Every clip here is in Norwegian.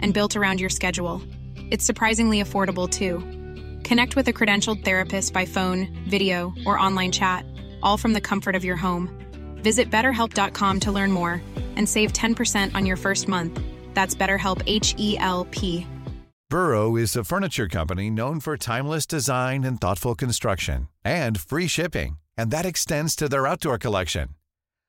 and built around your schedule. It's surprisingly affordable too. Connect with a credentialed therapist by phone, video, or online chat, all from the comfort of your home. Visit betterhelp.com to learn more and save 10% on your first month. That's BetterHelp H E L P. Burrow is a furniture company known for timeless design and thoughtful construction and free shipping, and that extends to their outdoor collection.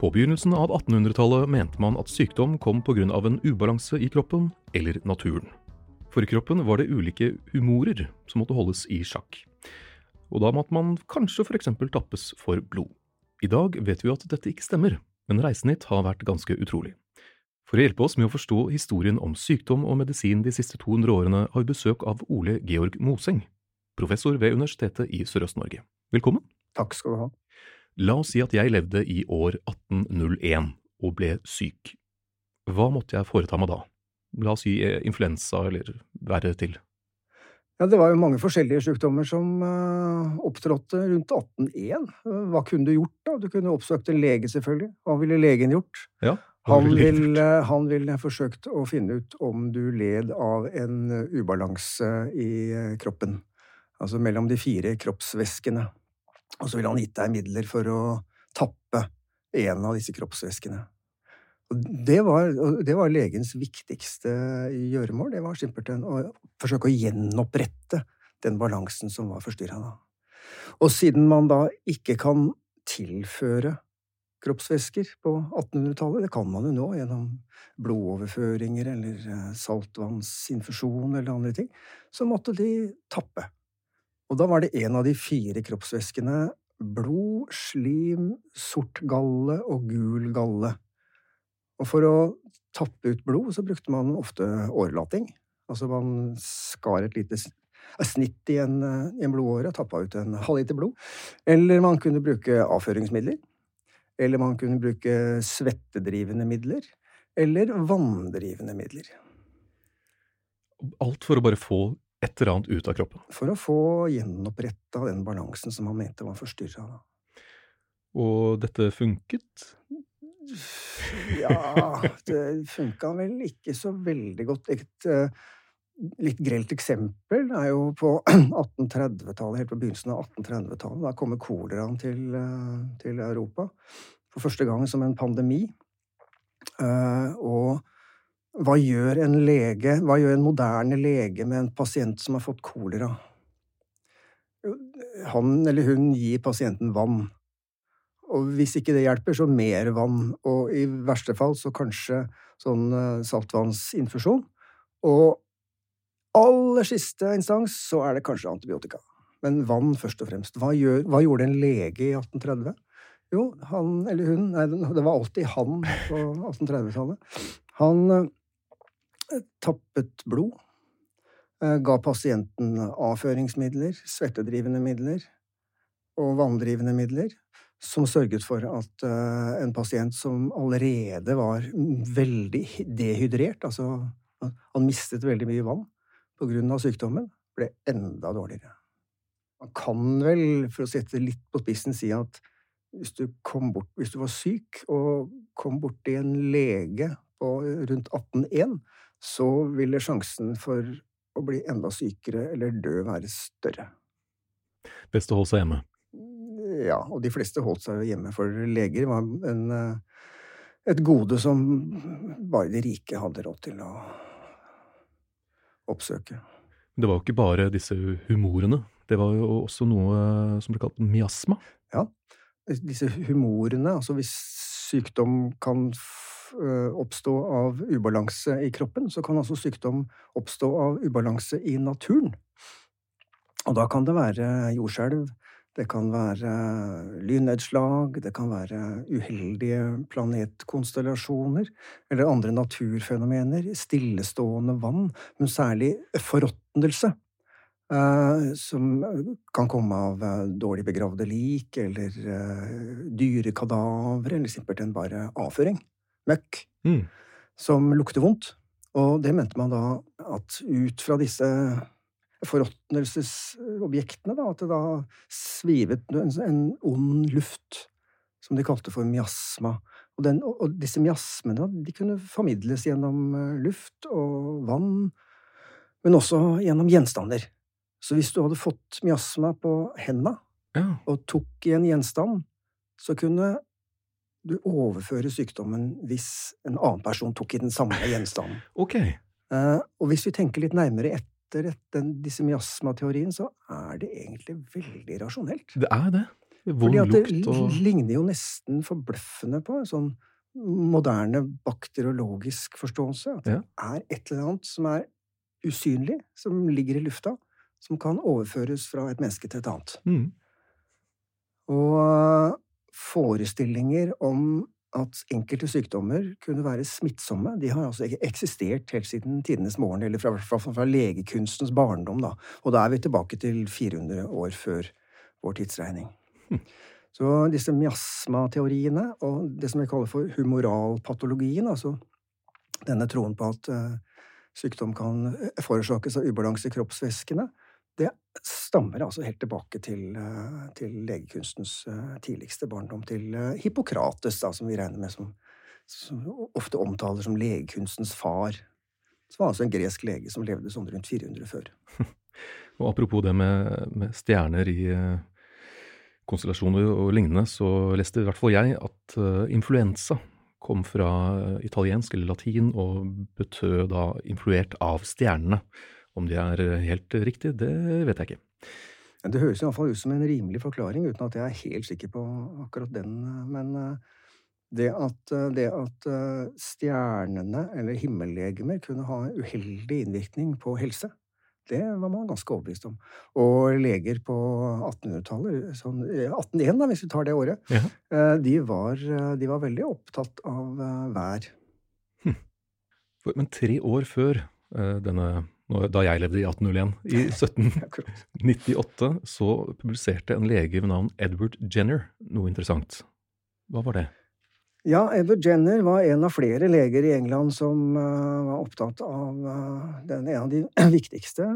På begynnelsen av 1800-tallet mente man at sykdom kom pga. en ubalanse i kroppen eller naturen. For i kroppen var det ulike humorer som måtte holdes i sjakk. Og da måtte man kanskje f.eks. tappes for blod. I dag vet vi at dette ikke stemmer, men reisen hit har vært ganske utrolig. For å hjelpe oss med å forstå historien om sykdom og medisin de siste 200 årene, har vi besøk av Ole Georg Moseng, professor ved Universitetet i Sørøst-Norge. Velkommen. Takk skal du ha. La oss si at jeg levde i år 1801 og ble syk. Hva måtte jeg foreta meg da? La oss si eh, influensa eller verre til. Ja, det var jo mange forskjellige sykdommer som uh, opptrådte rundt 1801. Hva kunne du gjort da? Du kunne oppsøkt en lege, selvfølgelig. Hva ville legen gjort? Ja, Han ville, han ville forsøkt å finne ut om du led av en ubalanse i eh, kroppen. Altså mellom de fire kroppsvæskene. Og så ville han gitt deg midler for å tappe en av disse kroppsvæskene. Det var, det var legens viktigste gjøremål. Det var simpelthen å forsøke å gjenopprette den balansen som var forstyrra da. Og siden man da ikke kan tilføre kroppsvæsker på 1800-tallet, det kan man jo nå gjennom blodoverføringer eller eh, saltvannsinfusjon eller andre ting, så måtte de tappe. Og da var det en av de fire kroppsvæskene blod, slim, sort galle og gul galle. Og for å tappe ut blod så brukte man ofte årelating. Altså man skar et lite snitt i en, i en blodåre og tappa ut en halvliter blod. Eller man kunne bruke avføringsmidler. Eller man kunne bruke svettedrivende midler. Eller vanndrivende midler. Alt for å bare få et eller annet ut av kroppen. For å få gjenoppretta den balansen som han mente var forstyrra. Og dette funket? Ja, det funka vel ikke så veldig godt. Et uh, litt grelt eksempel er jo på 1830-tallet, helt på begynnelsen av 1830-tallet. Da kommer koleraen til, uh, til, Europa for første gang som en pandemi. Uh, og hva gjør en lege, hva gjør en moderne lege med en pasient som har fått kolera? Han eller hun gir pasienten vann. Og hvis ikke det hjelper, så mer vann. Og i verste fall så kanskje sånn eh, saltvannsinfusjon. Og aller siste instans så er det kanskje antibiotika. Men vann først og fremst. Hva, gjør, hva gjorde en lege i 1830? Jo, han eller hun Nei, det var alltid han på 1830-tallet. Han eh, tappet blod, eh, ga pasienten avføringsmidler, svettedrivende midler og vanndrivende midler, som sørget for at eh, en pasient som allerede var veldig dehydrert, altså han mistet veldig mye vann på grunn av sykdommen, ble enda dårligere. Man kan vel, for å sette litt på spissen, si at hvis du, bort, hvis du var syk og kom borti en lege på rundt 1801, så ville sjansen for å bli enda sykere eller dø være større. Best å holde seg hjemme? Ja, og de fleste holdt seg hjemme, for leger var en, et gode som bare de rike hadde råd til å oppsøke. Det var jo ikke bare disse humorene. Det var jo også noe som ble kalt miasma. Ja, disse humorene, altså hvis sykdom kan oppstå av ubalanse i kroppen, så kan altså sykdom oppstå av ubalanse i naturen. Og da kan det være jordskjelv, det kan være lynnedslag, det kan være uheldige planetkonstellasjoner eller andre naturfenomener, stillestående vann, men særlig forråtnelse. Uh, som kan komme av uh, dårlig begravde lik, eller uh, dyrekadavre, eller simpelthen bare avføring. Møkk. Mm. Som lukter vondt. Og det mente man da at ut fra disse forråtnelsesobjektene, da, at det da svivet en, en ond luft, som de kalte for miasma. Og, den, og disse miasmene de kunne formidles gjennom luft og vann, men også gjennom gjenstander. Så hvis du hadde fått miasma på henda ja. og tok i en gjenstand, så kunne du overfører sykdommen hvis en annen person tok i den samme gjenstanden. Ok. Uh, og hvis vi tenker litt nærmere etter den, disse miasmateorien, så er det egentlig veldig rasjonelt. Det er det. Fordi at det og... ligner jo nesten forbløffende på en sånn moderne bakteriologisk forståelse. At ja. det er et eller annet som er usynlig, som ligger i lufta, som kan overføres fra et menneske til et annet. Mm. Og forestillinger om at enkelte sykdommer kunne være smittsomme, de har altså eksistert helt siden tidenes morgen, eller fra, fra, fra legekunstens barndom, da. Og da er vi tilbake til 400 år før vår tidsregning. Hm. Så disse miasmateoriene og det som vi kaller for humoralpatologien, altså denne troen på at uh, sykdom kan forårsakes av ubalanse i kroppsvæskene, det stammer altså helt tilbake til, eh, til legekunstens eh, tidligste barndom, til eh, Hippokrates, da, som vi regner med som, som ofte omtaler som legekunstens far. Som var altså en gresk lege som levde sånn rundt 400 før. Og apropos det med, med stjerner i konstellasjoner og lignende, så leste i hvert fall jeg at influensa kom fra italiensk eller latin og betød da influert av stjernene. Om det er eh, helt riktig, det vet jeg ikke. Det høres i hvert fall ut som en rimelig forklaring, uten at jeg er helt sikker på akkurat den. Men eh, det at, eh, det at stjernene, eller himmellegemer, kunne ha uheldig innvirkning på helse, det var man ganske overbevist om. Og leger på 1800-tallet, sånn 1801 da, hvis vi tar det året, ja. de, var, de, var, veldig opptatt av vær. Hm. Men tre år før denne da jeg levde i 1801. I 1798 så publiserte en lege ved navn Edward Jenner noe interessant. Hva var det? Ja, Edward Jenner var en av flere leger i England som uh, var opptatt av uh, den, en av de viktigste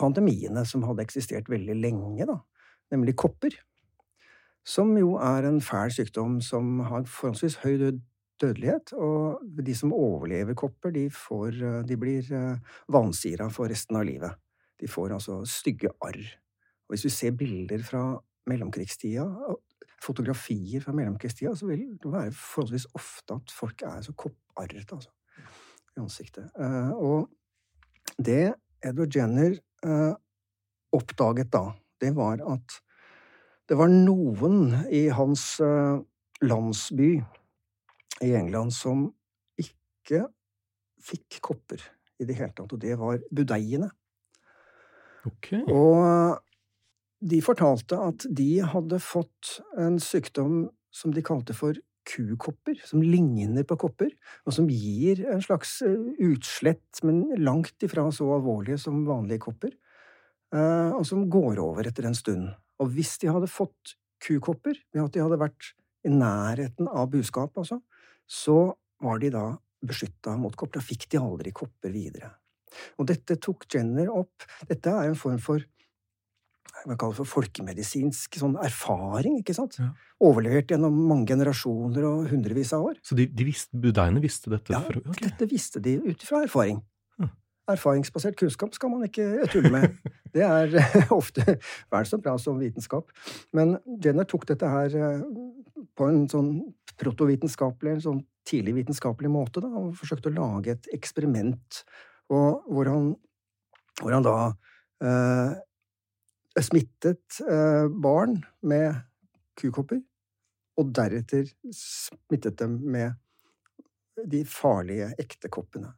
pandemiene som hadde eksistert veldig lenge, da, nemlig kopper. Som jo er en fæl sykdom som har forholdsvis høy død dødelighet. Og de som overlever kopper, de, får, eh, de blir eh, vansira for resten av livet. De får altså stygge arr. Og hvis vi ser bilder fra mellomkrigstida, fotografier fra mellomkrigstida, så vil det være forholdsvis ofte at folk er så kopparret, altså, i ansiktet. Eh, og det Edward Jenner oppdaget da, det var at det var noen i hans landsby i England som ikke fikk kopper i det hele tatt, og det var budeiene. Okay. Og de fortalte at de hadde fått en sykdom som de kalte for kukopper, som ligner på kopper, og som gir en slags eh, utslett, men langt ifra så alvorlige som vanlige kopper, eh, og som går over etter en stund. Og hvis de hadde fått kukopper, ved at de hadde vært i nærheten av buskap, altså, så var de da beskytta mot kopper. Da fikk de aldri kopper videre. Og dette tok Jenner opp. Dette er en form for hva kaller for folkemedisinsk sånn erfaring, ikke sant? Ja. Overlevert gjennom mange generasjoner og hundrevis av år. Så de, de visste, budeiene visste dette? Ja, for, okay. dette visste de ut fra erfaring. Erfaringsbasert kunnskap skal man ikke tulle med. Det er ofte vel så bra som vitenskap. Men Jenner tok dette her eh, på en sånn protovitenskapelig, en sånn tidlig vitenskapelig måte, da, og forsøkte å lage et eksperiment hvor han hvor han da eh, smittet eh, barn med kukopper, og deretter smittet dem med de farlige ekte koppene.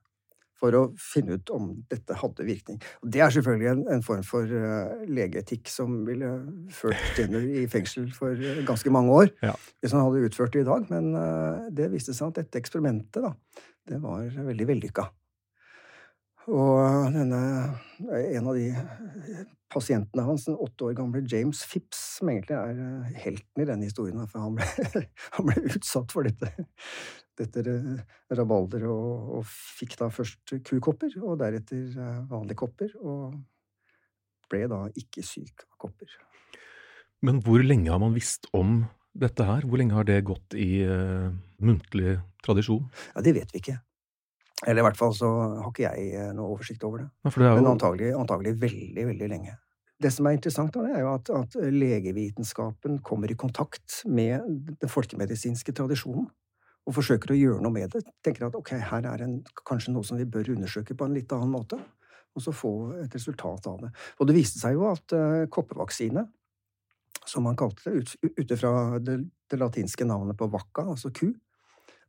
For å finne ut om dette hadde virkning. Og det er selvfølgelig en, en form for uh, legeetikk som ville ført Jenner i fengsel for uh, ganske mange år. Ja. Hvis han hadde utført det i dag. Men uh, det viste seg at dette eksperimentet, da, det var veldig vellykka. Og denne En av de pasientene hans, den åtte år gamle James Phipps, som egentlig er helten i denne historien, for han ble, han ble utsatt for dette, dette rabalderet og, og, fikk da først kukopper, og deretter eh, vanlige kopper, og ble da ikke syk av kopper. Men hvor lenge har man visst om dette her? Hvor lenge har det gått i uh, muntlig tradisjon? Ja, Det vet vi ikke. Eller i hvert fall så har ikke jeg eh, noe oversikt over det. Ja, det jo... Men antagelig, antagelig, veldig, veldig lenge. Det som er interessant, da, er jo at, at, legevitenskapen kommer i kontakt med den folkemedisinske tradisjonen. Og forsøker å gjøre noe med det. Tenker at ok, her er en, kanskje noe som vi bør undersøke på en litt annen måte. Og så få et resultat av det. Og det viste seg jo at uh, koppevaksine, som man kalte det, ut, ut fra det, det, latinske navnet på vacca, altså ku,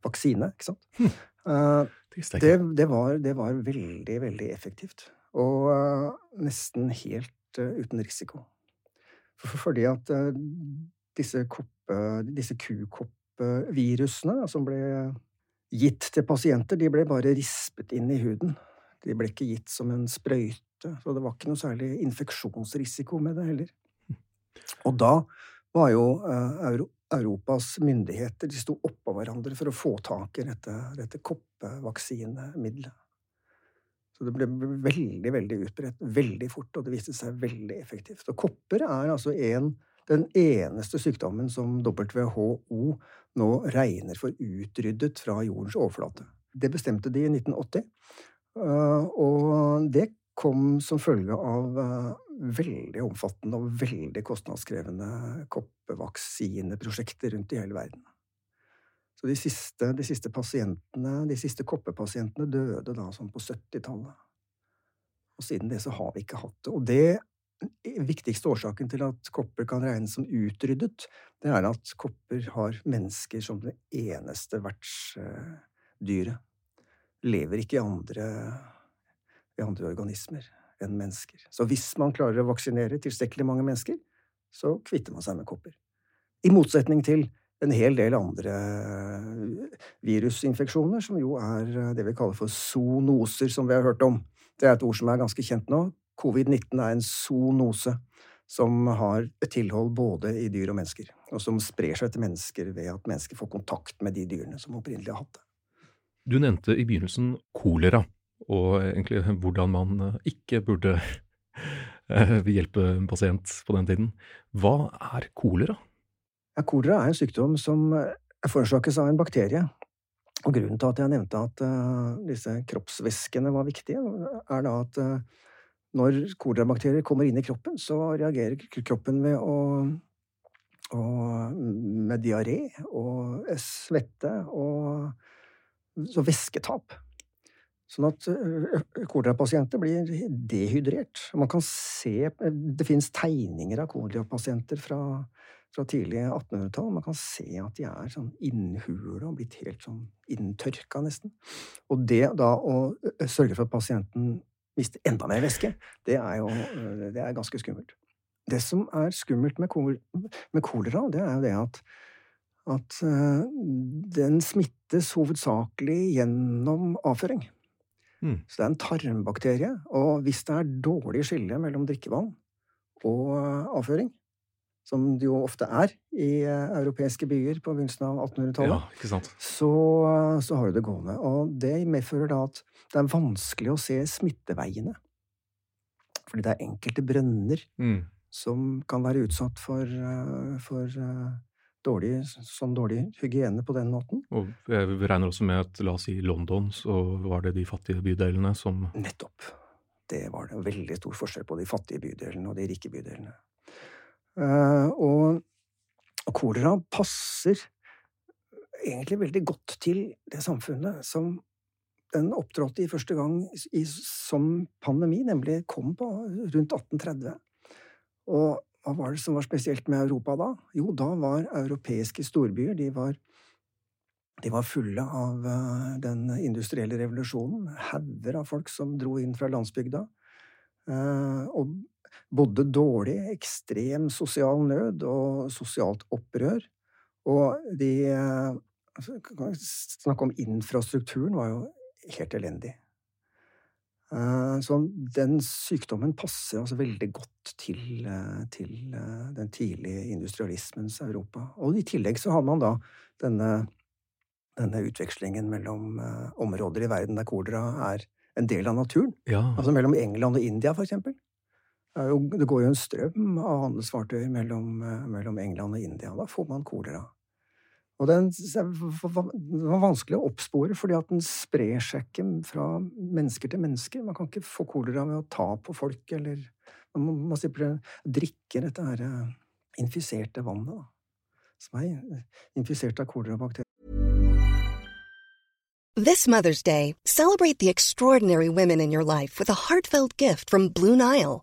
vaksine, ikke sant. Hm. Uh, det, det, var, det, var, veldig, veldig effektivt. Og uh, nesten helt uten risiko. For, fordi at disse, koppe, disse kukoppvirusene som ble gitt til pasienter, de ble bare rispet inn i huden. De ble ikke gitt som en sprøyte, så det var ikke noe særlig infeksjonsrisiko med det heller. Og da var jo euro, Europas myndigheter de sto oppå hverandre for å få tak i dette, dette koppevaksinemiddelet. Så det ble veldig, veldig utbredt veldig fort, og det viste seg veldig effektivt. Og kopper er altså en, den eneste sykdommen som WHO nå regner for utryddet fra jordens overflate. Det bestemte de i 1980, øh, og det kom som følge av øh, veldig omfattende og veldig kostnadskrevende koppevaksineprosjekter rundt i hele verden. Så de siste, de siste pasientene, de siste koppepasientene døde da sånn på 70-tallet. Og siden det så har vi ikke hatt det. Og det viktigste årsaken til at kopper kan regnes som utryddet, det er at kopper har mennesker som det eneste vertsdyret. Lever ikke i andre, i andre organismer enn mennesker. Så hvis man klarer å vaksinere tilstrekkelig mange mennesker, så kvitter man seg med kopper. I motsetning til en hel del andre virusinfeksjoner, som jo er det vi kaller for zoonoser, som vi har hørt om. Det er et ord som er ganske kjent nå. Covid-19 er en zoonose som har tilhold både i dyr og mennesker, og som sprer seg til mennesker ved at mennesker får kontakt med de dyrene som opprinnelig har hatt det. Du nevnte i begynnelsen kolera og egentlig hvordan man eh, ikke burde eh, hjelpe en pasient på den tiden. Hva er kolera? Ja, kolera er en sykdom som eh, forårsakes av en bakterie. Og grunnen til at jeg nevnte at disse kroppsvæskene var viktige, er da at når kolerabakterier kommer inn i kroppen, så reagerer kroppen med med diaré og svette og så væsketap. Sånn at kolerapasienter blir dehydrert. Man kan se Det finnes tegninger av kolerapasienter fra, fra tidlig 1800-tall. Man kan se at de er sånn innhule og blitt helt sånn inntørka, nesten. Og det da å sørge for at pasienten mister enda mer væske, det er jo det er ganske skummelt. Det som er skummelt med, kol med kolera, det er jo det at at den smittes hovedsakelig gjennom avføring. Mm. Så det er en tarmbakterie. Og hvis det er dårlig skille mellom drikkevann og eh, avføring, som det jo ofte er i eh, europeiske byer på begynnelsen av 1800-tallet, ja, så, så, har du det gående. Og det medfører da at det er vanskelig å se smitteveiene. Fordi det er enkelte brønner mm. som kan være utsatt for, eh, for dårlig, sånn dårlig hygiene på den måten. Og jeg regner også med at la oss si London, så var det de fattige bydelene som Nettopp. Det var det. Veldig stor forskjell på de fattige bydelene og de rike bydelene. Uh, og, kolera passer egentlig veldig godt til det samfunnet som den opptrådte i første gang i, som pandemi, nemlig kom på rundt 1830. Og hva var det som var spesielt med Europa da? Jo, da var europeiske storbyer de var, de var fulle av uh, den industrielle revolusjonen. Hauger av folk som dro inn fra landsbygda. Uh, og bodde dårlig, ekstrem sosial nød og sosialt opprør. Og de uh, Snakk om infrastrukturen var jo helt elendig. Eh, så den sykdommen passer altså veldig godt til, eh, til, eh, den tidlige industrialismens Europa. Og i tillegg så har man da denne, denne utvekslingen mellom områder i verden der kolera er en del av naturen. Ja. Altså mellom England og India, for eksempel. Det går jo en strøm av handelsfartøyer mellom, mellom England og India. Da får man kolera. Og den var vanskelig å oppspore, fordi at den sprer seg ikke fra mennesker til mennesker. Man kan ikke få kolera ved å ta på folk, eller Man må simpelthen drikke dette her eh, infiserte vannet, da. Som er infisert av kolerabakterier. This Mother's Day, celebrate the extraordinary women in your life with a heartfelt gift from Blue Nile.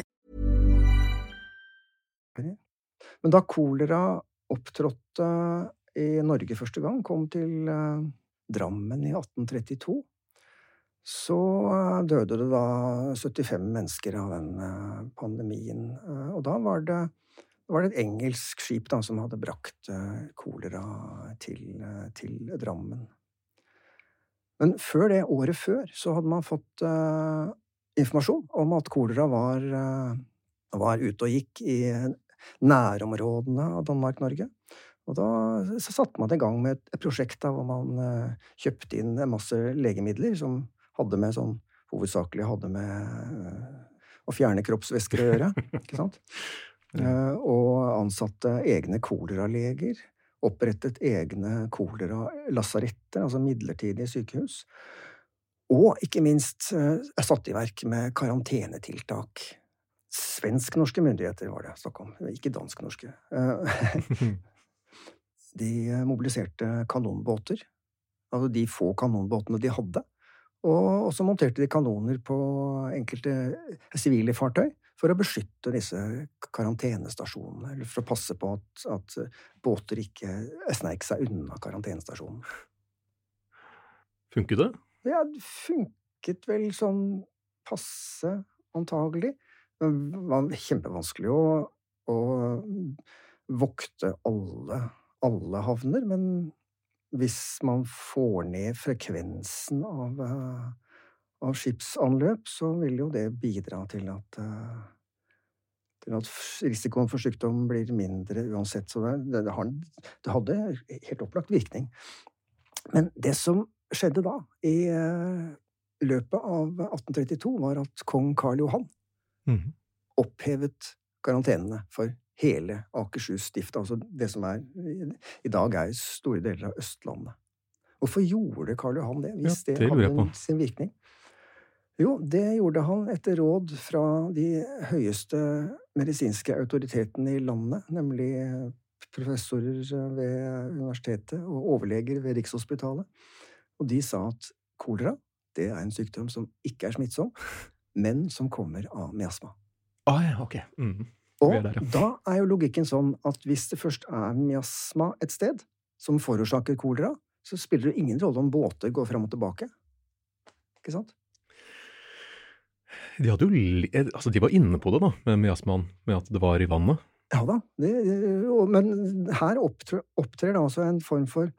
Men da kolera opptrådte i Norge første gang, kom til eh, Drammen i 1832, så eh, døde det da 75 mennesker av den eh, pandemien. Og da var det, var det et engelsk skip da, som hadde brakt kolera til, til Drammen. Men før det, året før, så hadde man fått uh, informasjon om at kolera var, uh, var ute og gikk i nærområdene av Danmark-Norge. Og da så satte man i gang med et, prosjekt da, hvor man uh, kjøpte inn en masse legemidler som hadde med sånn hovedsakelig hadde med uh, å fjerne kroppsvæsker å gjøre. ikke sant? Uh, og ansatte egne koleraleger. Opprettet egne kolera-lasaretter, altså midlertidige sykehus. Og ikke minst satt i verk med karantenetiltak. Svensk-norske myndigheter var det snakk om, ikke dansk-norske. De mobiliserte kanonbåter, altså de få kanonbåtene de hadde. Og så monterte de kanoner på enkelte sivile fartøy for å beskytte disse karantenestasjonene, eller for å passe på at, at båter ikke sneik seg unna karantenestasjonen. Funket det? Ja, det funket vel sånn passe, antagelig. Det var kjempevanskelig å, å vokte alle, alle, havner, men hvis man får ned frekvensen av, eh, av skipsanløp, så vil jo det bidra til at, eh, til at risikoen for sykdom blir mindre uansett. Så det, det, det hadde helt opplagt virkning. Men det som skjedde da, i eh, løpet av 1832, var at kong Karl Johan Mm. Opphevet karantenene for hele Akershus stift, altså det som er, i dag er store deler av Østlandet. Hvorfor gjorde Karl Johan det, hvis ja, det, det hadde sin virkning? Jo, det gjorde han etter råd fra de høyeste medisinske autoritetene i landet, nemlig professorer ved universitetet og overleger ved Rikshospitalet. Og de sa at kolera, det er en sykdom som ikke er smittsom, men som kommer av miasma. Ah, ja, ok. Mm. Og er der, ja. da er jo logikken sånn at hvis det først er miasma et sted, som forårsaker kolera, så spiller det ingen rolle om båter går fram og tilbake. Ikke sant? De, hadde jo, eh, altså, de var inne på det, da, med miasmaen, med at det var i vannet. Ja da, det, men her opptrer, opptrer det altså en form for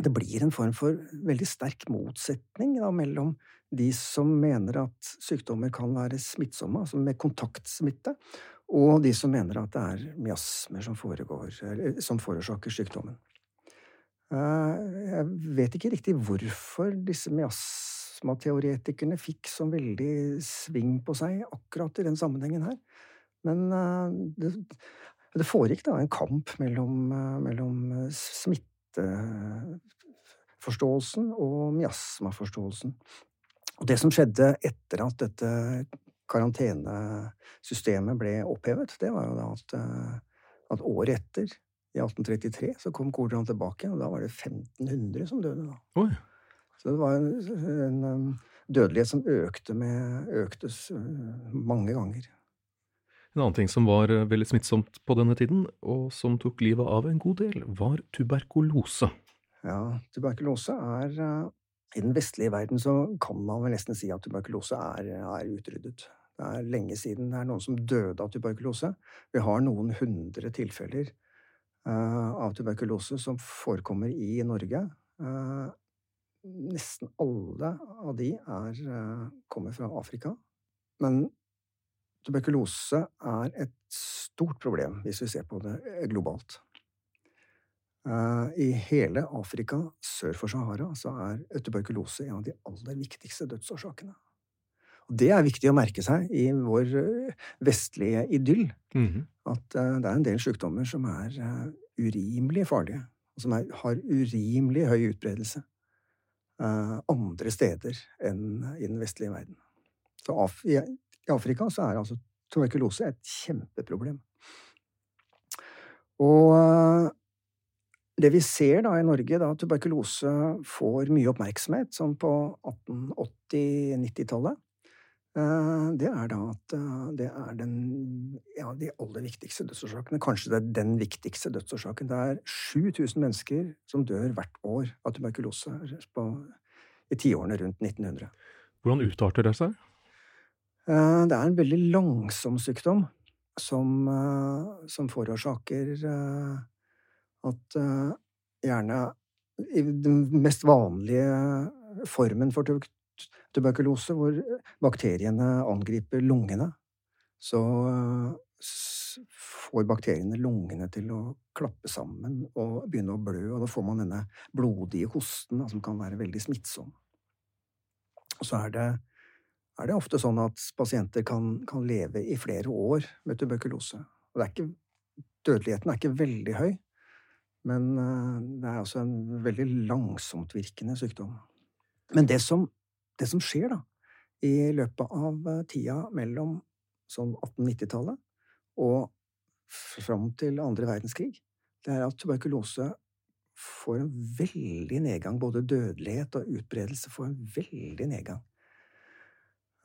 Det blir en form for veldig sterk motsetning da, mellom de som mener at sykdommer kan være smittsomme, altså med kontaktsmitte, og de som mener at det er miasmer som, foregår, som forårsaker sykdommen. Eh, Jeg vet ikke riktig hvorfor disse miasmateoretikerne fikk så veldig sving på seg akkurat i den sammenhengen her. Men eh, det, det foregikk da en kamp mellom, eh, mellom smitteforståelsen og miasmaforståelsen. Og det som skjedde etter at dette karantenesystemet ble opphevet, det var jo da at, eh, at året etter, i 1833, så kom koleraen tilbake, og da var det 1500 som døde da. Oi. Så det var en, en dødelighet som økte med øktes uh, mange ganger. En annen ting som var eh, veldig smittsomt på denne tiden, og som tok livet av en god del, var tuberkulose. Ja, tuberkulose er I den vestlige verden så kan man vel nesten si at tuberkulose er, er utryddet. Det er lenge siden det er noen som døde av tuberkulose. Vi har noen hundre tilfeller uh, av tuberkulose som forekommer i Norge. Uh, nesten alle av de er, uh, kommer fra Afrika. Men tuberkulose er et stort problem hvis vi ser på det globalt. Eh, I hele Afrika sør for Sahara så er tuberkulose en av de aller viktigste dødsårsakene. Og det er viktig å merke seg i vår eh, vestlige idyll, Mhm. at eh, det er en del sykdommer som er urimelig farlige, og som er, har urimelig høy utbredelse andre steder enn i den vestlige verden. Så Af i, Afrika så er altså tuberkulose et kjempeproblem. Og det vi ser da i Norge, da tuberkulose får mye oppmerksomhet, sånn på 1880-90-tallet, eh, det er da at eh, det er den, ja, de aller viktigste dødsårsakene. Kanskje det er den viktigste dødsårsaken. Det er 7000 mennesker som dør hvert år av tuberkulose på, i tiårene rundt 1900. Hvordan utarter det seg? Eh, Det er en veldig langsom sykdom som, som forårsaker at eh, gjerne i den mest vanlige formen for tuberkulose, hvor bakteriene angriper lungene, så eh, får bakteriene lungene til å klappe sammen og begynne å blø, og da får man denne blodige hosten som kan være veldig smittsom. Og så er det er det ofte sånn at pasienter kan, kan leve i flere år med tuberkulose. Og er ikke, dødeligheten er ikke veldig høy, men eh, det er altså en veldig langsomt-virkende sykdom. Men det som, det som skjer da, i løpet av eh, tida mellom sånn 1890-tallet og fram til andre verdenskrig, det er at tuberkulose får en veldig nedgang. Både dødelighet og utbredelse får en veldig nedgang.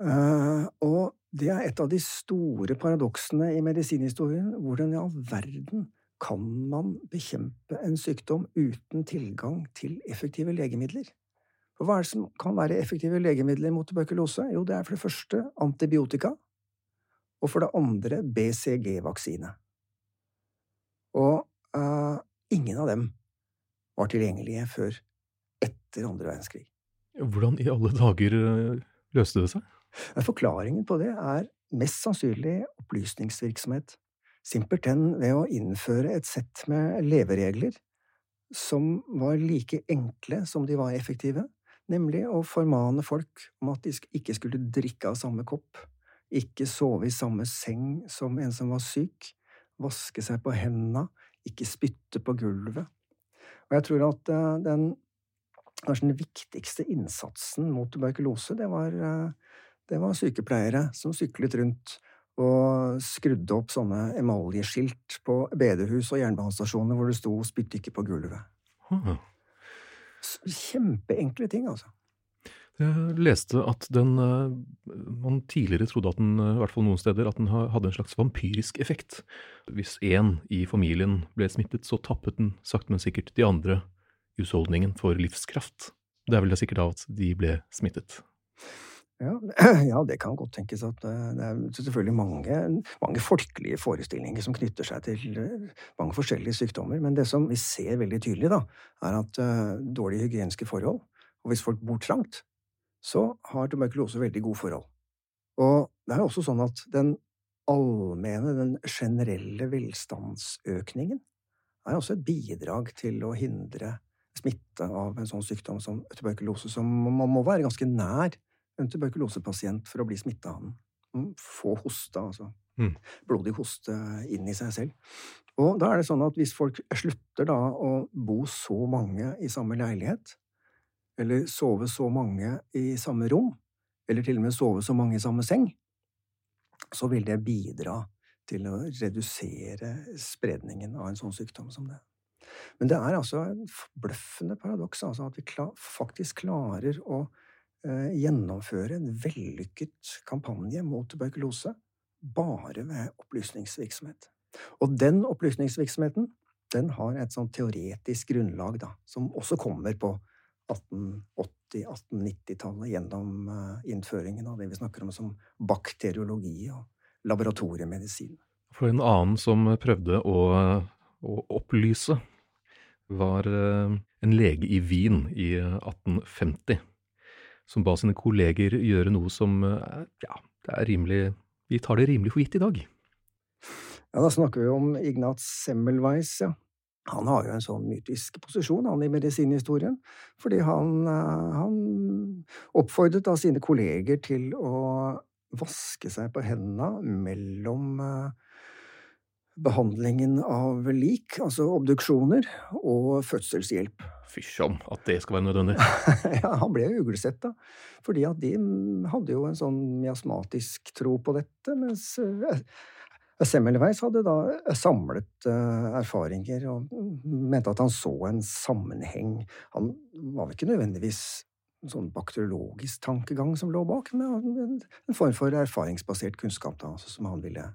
Eh, og det er et av de store paradoksene i medisinhistorien. Hvordan i all verden kan man bekjempe en sykdom uten tilgang til effektive legemidler? For hva er det som kan være effektive legemidler mot tuberkulose? Jo, det er for det første antibiotika, og for det andre BCG-vaksine. Og uh, ingen av dem var tilgjengelige før etter andre verdenskrig. Hvordan i alle dager eh, løste det seg? Forklaringen på det er mest sannsynlig opplysningsvirksomhet. Simpelthen ved å innføre et sett med leveregler som var like enkle som de var effektive, nemlig å formane folk om at de ikke skulle drikke av samme kopp, ikke sove i samme seng som en som var syk, vaske seg på hendene, ikke spytte på gulvet. Og jeg tror at eh, den kanskje den viktigste innsatsen mot tuberkulose, det var, eh, det var sykepleiere som syklet rundt og skrudde opp sånne emaljeskilt på bedehus og jernbanestasjoner hvor det sto 'spytt ikke på gulvet'. Ah. Kjempeenkle ting, altså. Jeg leste at den eh, Man tidligere trodde at den, eh, i hvert fall noen steder, at den hadde en slags vampyrisk effekt. Hvis én i familien ble smittet, så tappet den sakte, men sikkert de andre husholdningen for livskraft. Det er vel det sikkert av at de ble smittet. Ja, ja, det kan godt tenkes at eh, det er selvfølgelig mange, mange folkelige forestillinger som knytter seg til eh, mange forskjellige sykdommer, men det som vi ser veldig tydelig, da, er at uh, dårlige hygieniske forhold, og hvis folk bor trangt, så har tuberkulose veldig gode forhold. Og det er også sånn at den allmenne, den generelle velstandsøkningen er også et bidrag til å hindre smitte av en sånn sykdom som tuberkulose, som man må være ganske nær en tuberkulosepasient for å bli smitta av den. Få hoste, altså. Mm. Blodig hoste inn i seg selv. Og da er det sånn at hvis folk slutter da å bo så mange i samme leilighet, eller sove så mange i samme rom, eller til og med sove så mange i samme seng, så vil det bidra til å redusere spredningen av en sånn sykdom som det. Men det er altså en forbløffende paradoks altså at vi faktisk klarer å gjennomføre en vellykket kampanje mot tuberkulose bare ved opplysningsvirksomhet. Og den opplysningsvirksomheten den har et sånn teoretisk grunnlag, da, som også kommer på 1880-1890-tallet gjennom eh, innføringen av det vi snakker om som bakteriologi og laboratoriemedisin. For en annen som prøvde å, å opplyse, var eh, en lege i Wien i eh, 1850, som ba sine kolleger gjøre noe som eh, ja, det er rimelig Vi tar det rimelig for gitt i dag. Ja, da snakker vi om Ignaz Semmelweis, ja. Han har jo en sånn mytisk posisjon, han i medisinhistorien, fordi han, eh, han oppfordret da sine kolleger til å vaske seg på hendene mellom eh, behandlingen av lik, altså obduksjoner, og fødselshjelp. Fysj om at det skal være nødvendig. ja, han ble jo uglesett, da. Fordi at de hadde jo en sånn miasmatisk tro på dette, mens eh, Semmelweis hadde da samlet eh, erfaringer og mente at han så en sammenheng. Han var vel ikke nødvendigvis en sånn bakteriologisk tankegang som lå bak, men en, en form for erfaringsbasert kunnskap da, altså, som han ville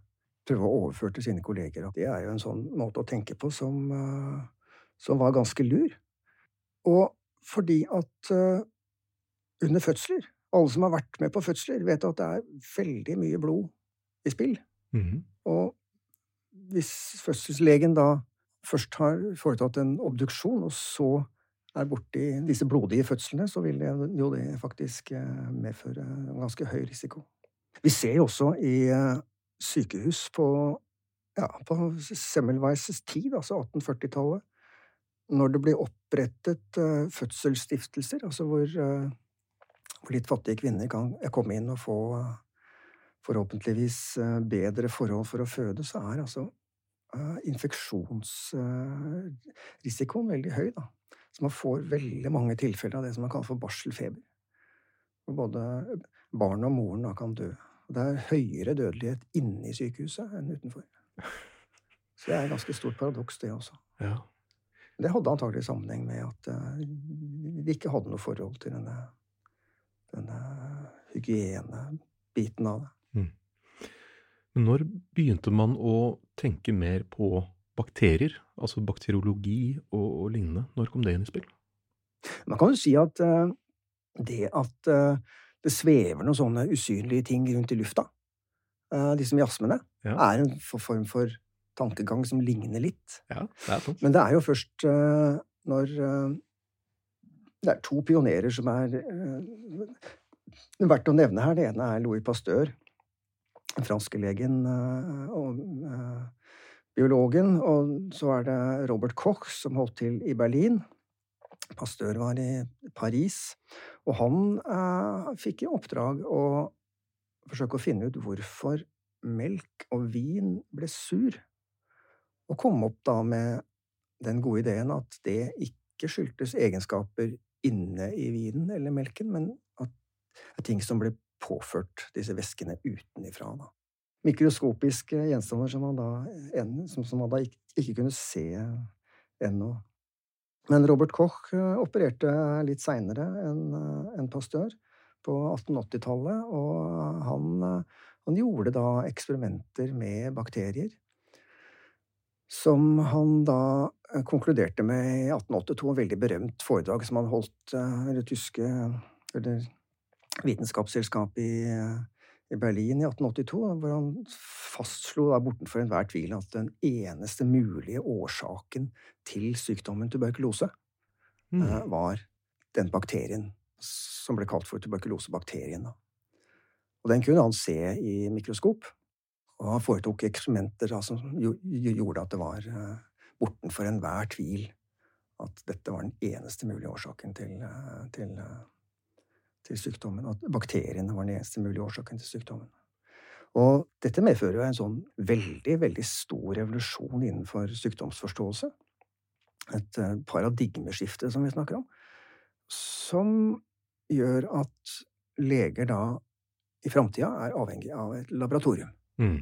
prøve å overføre til sine kolleger. Det er jo en sånn måte å tenke på som, eh, som var ganske lur. Og fordi at eh, under fødsler Alle som har vært med på fødsler, vet at det er veldig mye blod i spill. Mhm. Og hvis fødselslegen da først har foretatt en obduksjon, og så er borti disse blodige fødslene, så vil det jo det faktisk eh, medføre en ganske høy risiko. Vi ser jo også i sykehus på, ja, på Semmelweises tid, altså 1840-tallet, når det blir opprettet uh, fødselsstiftelser, altså hvor, uh, hvor litt fattige kvinner kan komme inn og få uh, forhåpentligvis eh, bedre forhold for å føde, så er altså eh, infeksjonsrisikoen veldig høy, da. Så man får veldig mange tilfeller av det som man kaller for barselfeber. Hvor både barnet og moren da kan dø. Og det er høyere dødelighet inni sykehuset enn utenfor. Så det er et ganske stort paradoks, det også. Ja. Det hadde antagelig sammenheng med at vi ikke hadde noe forhold til denne, denne hygienebiten av det. Men når begynte man å tenke mer på bakterier, altså bakteriologi og, og lignende? Når kom det inn i spill? Man kan jo si at eh, det at eh, det svever noen sånne usynlige ting rundt i lufta, Uh, disse miasmene, Ja. er en form for tankegang som ligner litt. Ja, det. Men det er jo først uh, når uh, Det er to pionerer som er uh, verdt å nevne her. Det ene er Louis Pasteur, den franske legen og biologen. Og så er det Robert Koch, som holdt til i Berlin. Pasteur var i Paris. Og han eh, fikk i oppdrag å forsøke å finne ut hvorfor melk og vin ble sur og kom opp da med den gode ideen at det ikke skyldtes egenskaper inne i vinen eller melken, men at det er ting som ble påført disse væskene utenifra. Da. Mikroskopiske gjenstander som man da, som, man da ikke, ikke kunne se ennå. Men Robert Koch eh, opererte litt seinere enn eh, en Pasteur, på 1880-tallet, og han, eh, han, gjorde da eksperimenter med bakterier. Som han da konkluderte med i 1882, en veldig berømt foredrag som han holdt ved det tyske eller vitenskapsselskapet i i Berlin i 1882, hvor han fastslo da bortenfor enhver tvil at den eneste mulige årsaken til sykdommen tuberkulose mm. uh, var den bakterien som ble kalt for tuberkulosebakterien. Og den kunne han se i mikroskop, og han foretok eksperimenter da, som gjorde at det var uh, bortenfor enhver tvil at dette var den eneste mulige årsaken til, uh, til til sykdommen, at bakteriene var den eneste mulige årsaken til sykdommen. Og dette medfører jo en sånn veldig, veldig stor revolusjon innenfor sykdomsforståelse. Et eh, paradigmeskifte, som vi snakker om, som gjør at leger da i framtida er avhengig av et laboratorium. Mm.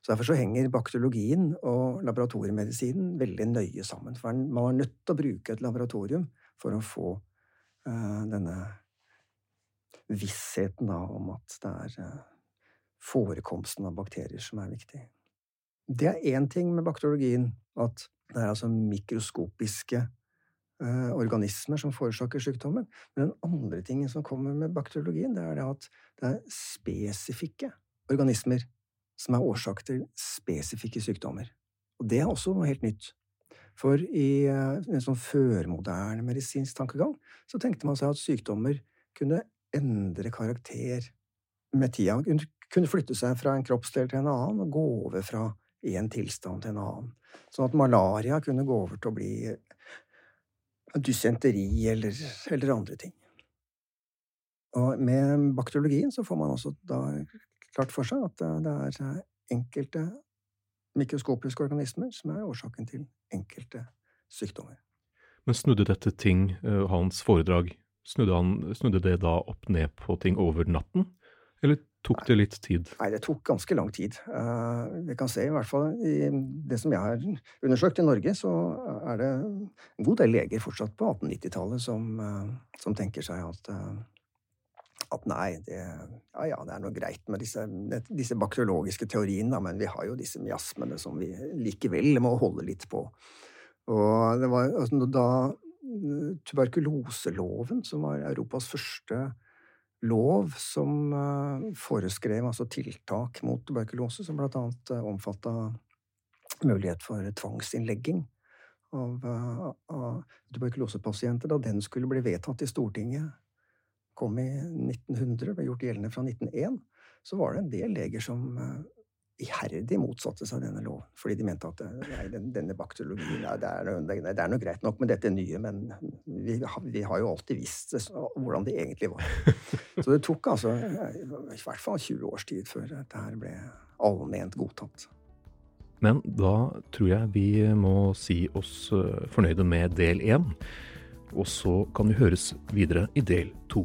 Så Derfor så henger bakteriologien og laboratoriemedisinen veldig nøye sammen. For man er nødt til å bruke et laboratorium for å få uh, denne vissheten da, om at det er eh, forekomsten av bakterier som er viktig. Det er én ting med bakteriologien, at det er altså mikroskopiske eh, organismer som forårsaker sykdommen. Men den andre tingen som kommer med bakteriologien, det er det at det er spesifikke organismer som er årsak til spesifikke sykdommer. Og det er også noe helt nytt. For i eh, en sånn førmoderne medisinsk tankegang så tenkte man seg at sykdommer kunne endre karakter med tida. Hun kunne flytte seg fra en kroppsdel til en annen og gå over fra én tilstand til en annen. Sånn at malaria kunne gå over til å bli dysenteri eller, eller andre ting. Og med bakteriologien så får man også da klart for seg at det er enkelte mikroskopiske organismer som er årsaken til enkelte sykdommer. Men snudde dette ting, eh, hans foredrag, Snudde, han, snudde det da opp ned på ting over natten, eller tok det litt tid? Nei, det tok ganske lang tid. Uh, vi kan se, i hvert fall i det som jeg har undersøkt i Norge, så er det en god del leger fortsatt på 1890-tallet som, uh, som, tenker seg at uh, at nei, det, ja, ja, det er noe greit med disse, disse bakteriologiske teoriene, men vi har jo disse miasmene som vi likevel må holde litt på. Og det var, altså, da tuberkuloseloven, som var Europas første lov som eh, foreskrev altså tiltak mot tuberkulose, som blant annet eh, omfatta mulighet for tvangsinnlegging av, eh, av, tuberkulosepasienter. Da den skulle bli vedtatt i Stortinget, kom i 1900, ble gjort gjeldende fra 1901, så var det en del leger som iherdig motsatte seg denne loven. Fordi de mente at nei, denne bakteriologien nei, det, er noe, det, er noe, greit nok med dette nye, men vi, vi har jo alltid visst hvordan det egentlig var. Så det tok altså i hvert fall 20 års tid før dette her ble allment godtatt. Men da tror jeg vi må si oss eh, fornøyde med del én. Og så kan vi høres videre i del to.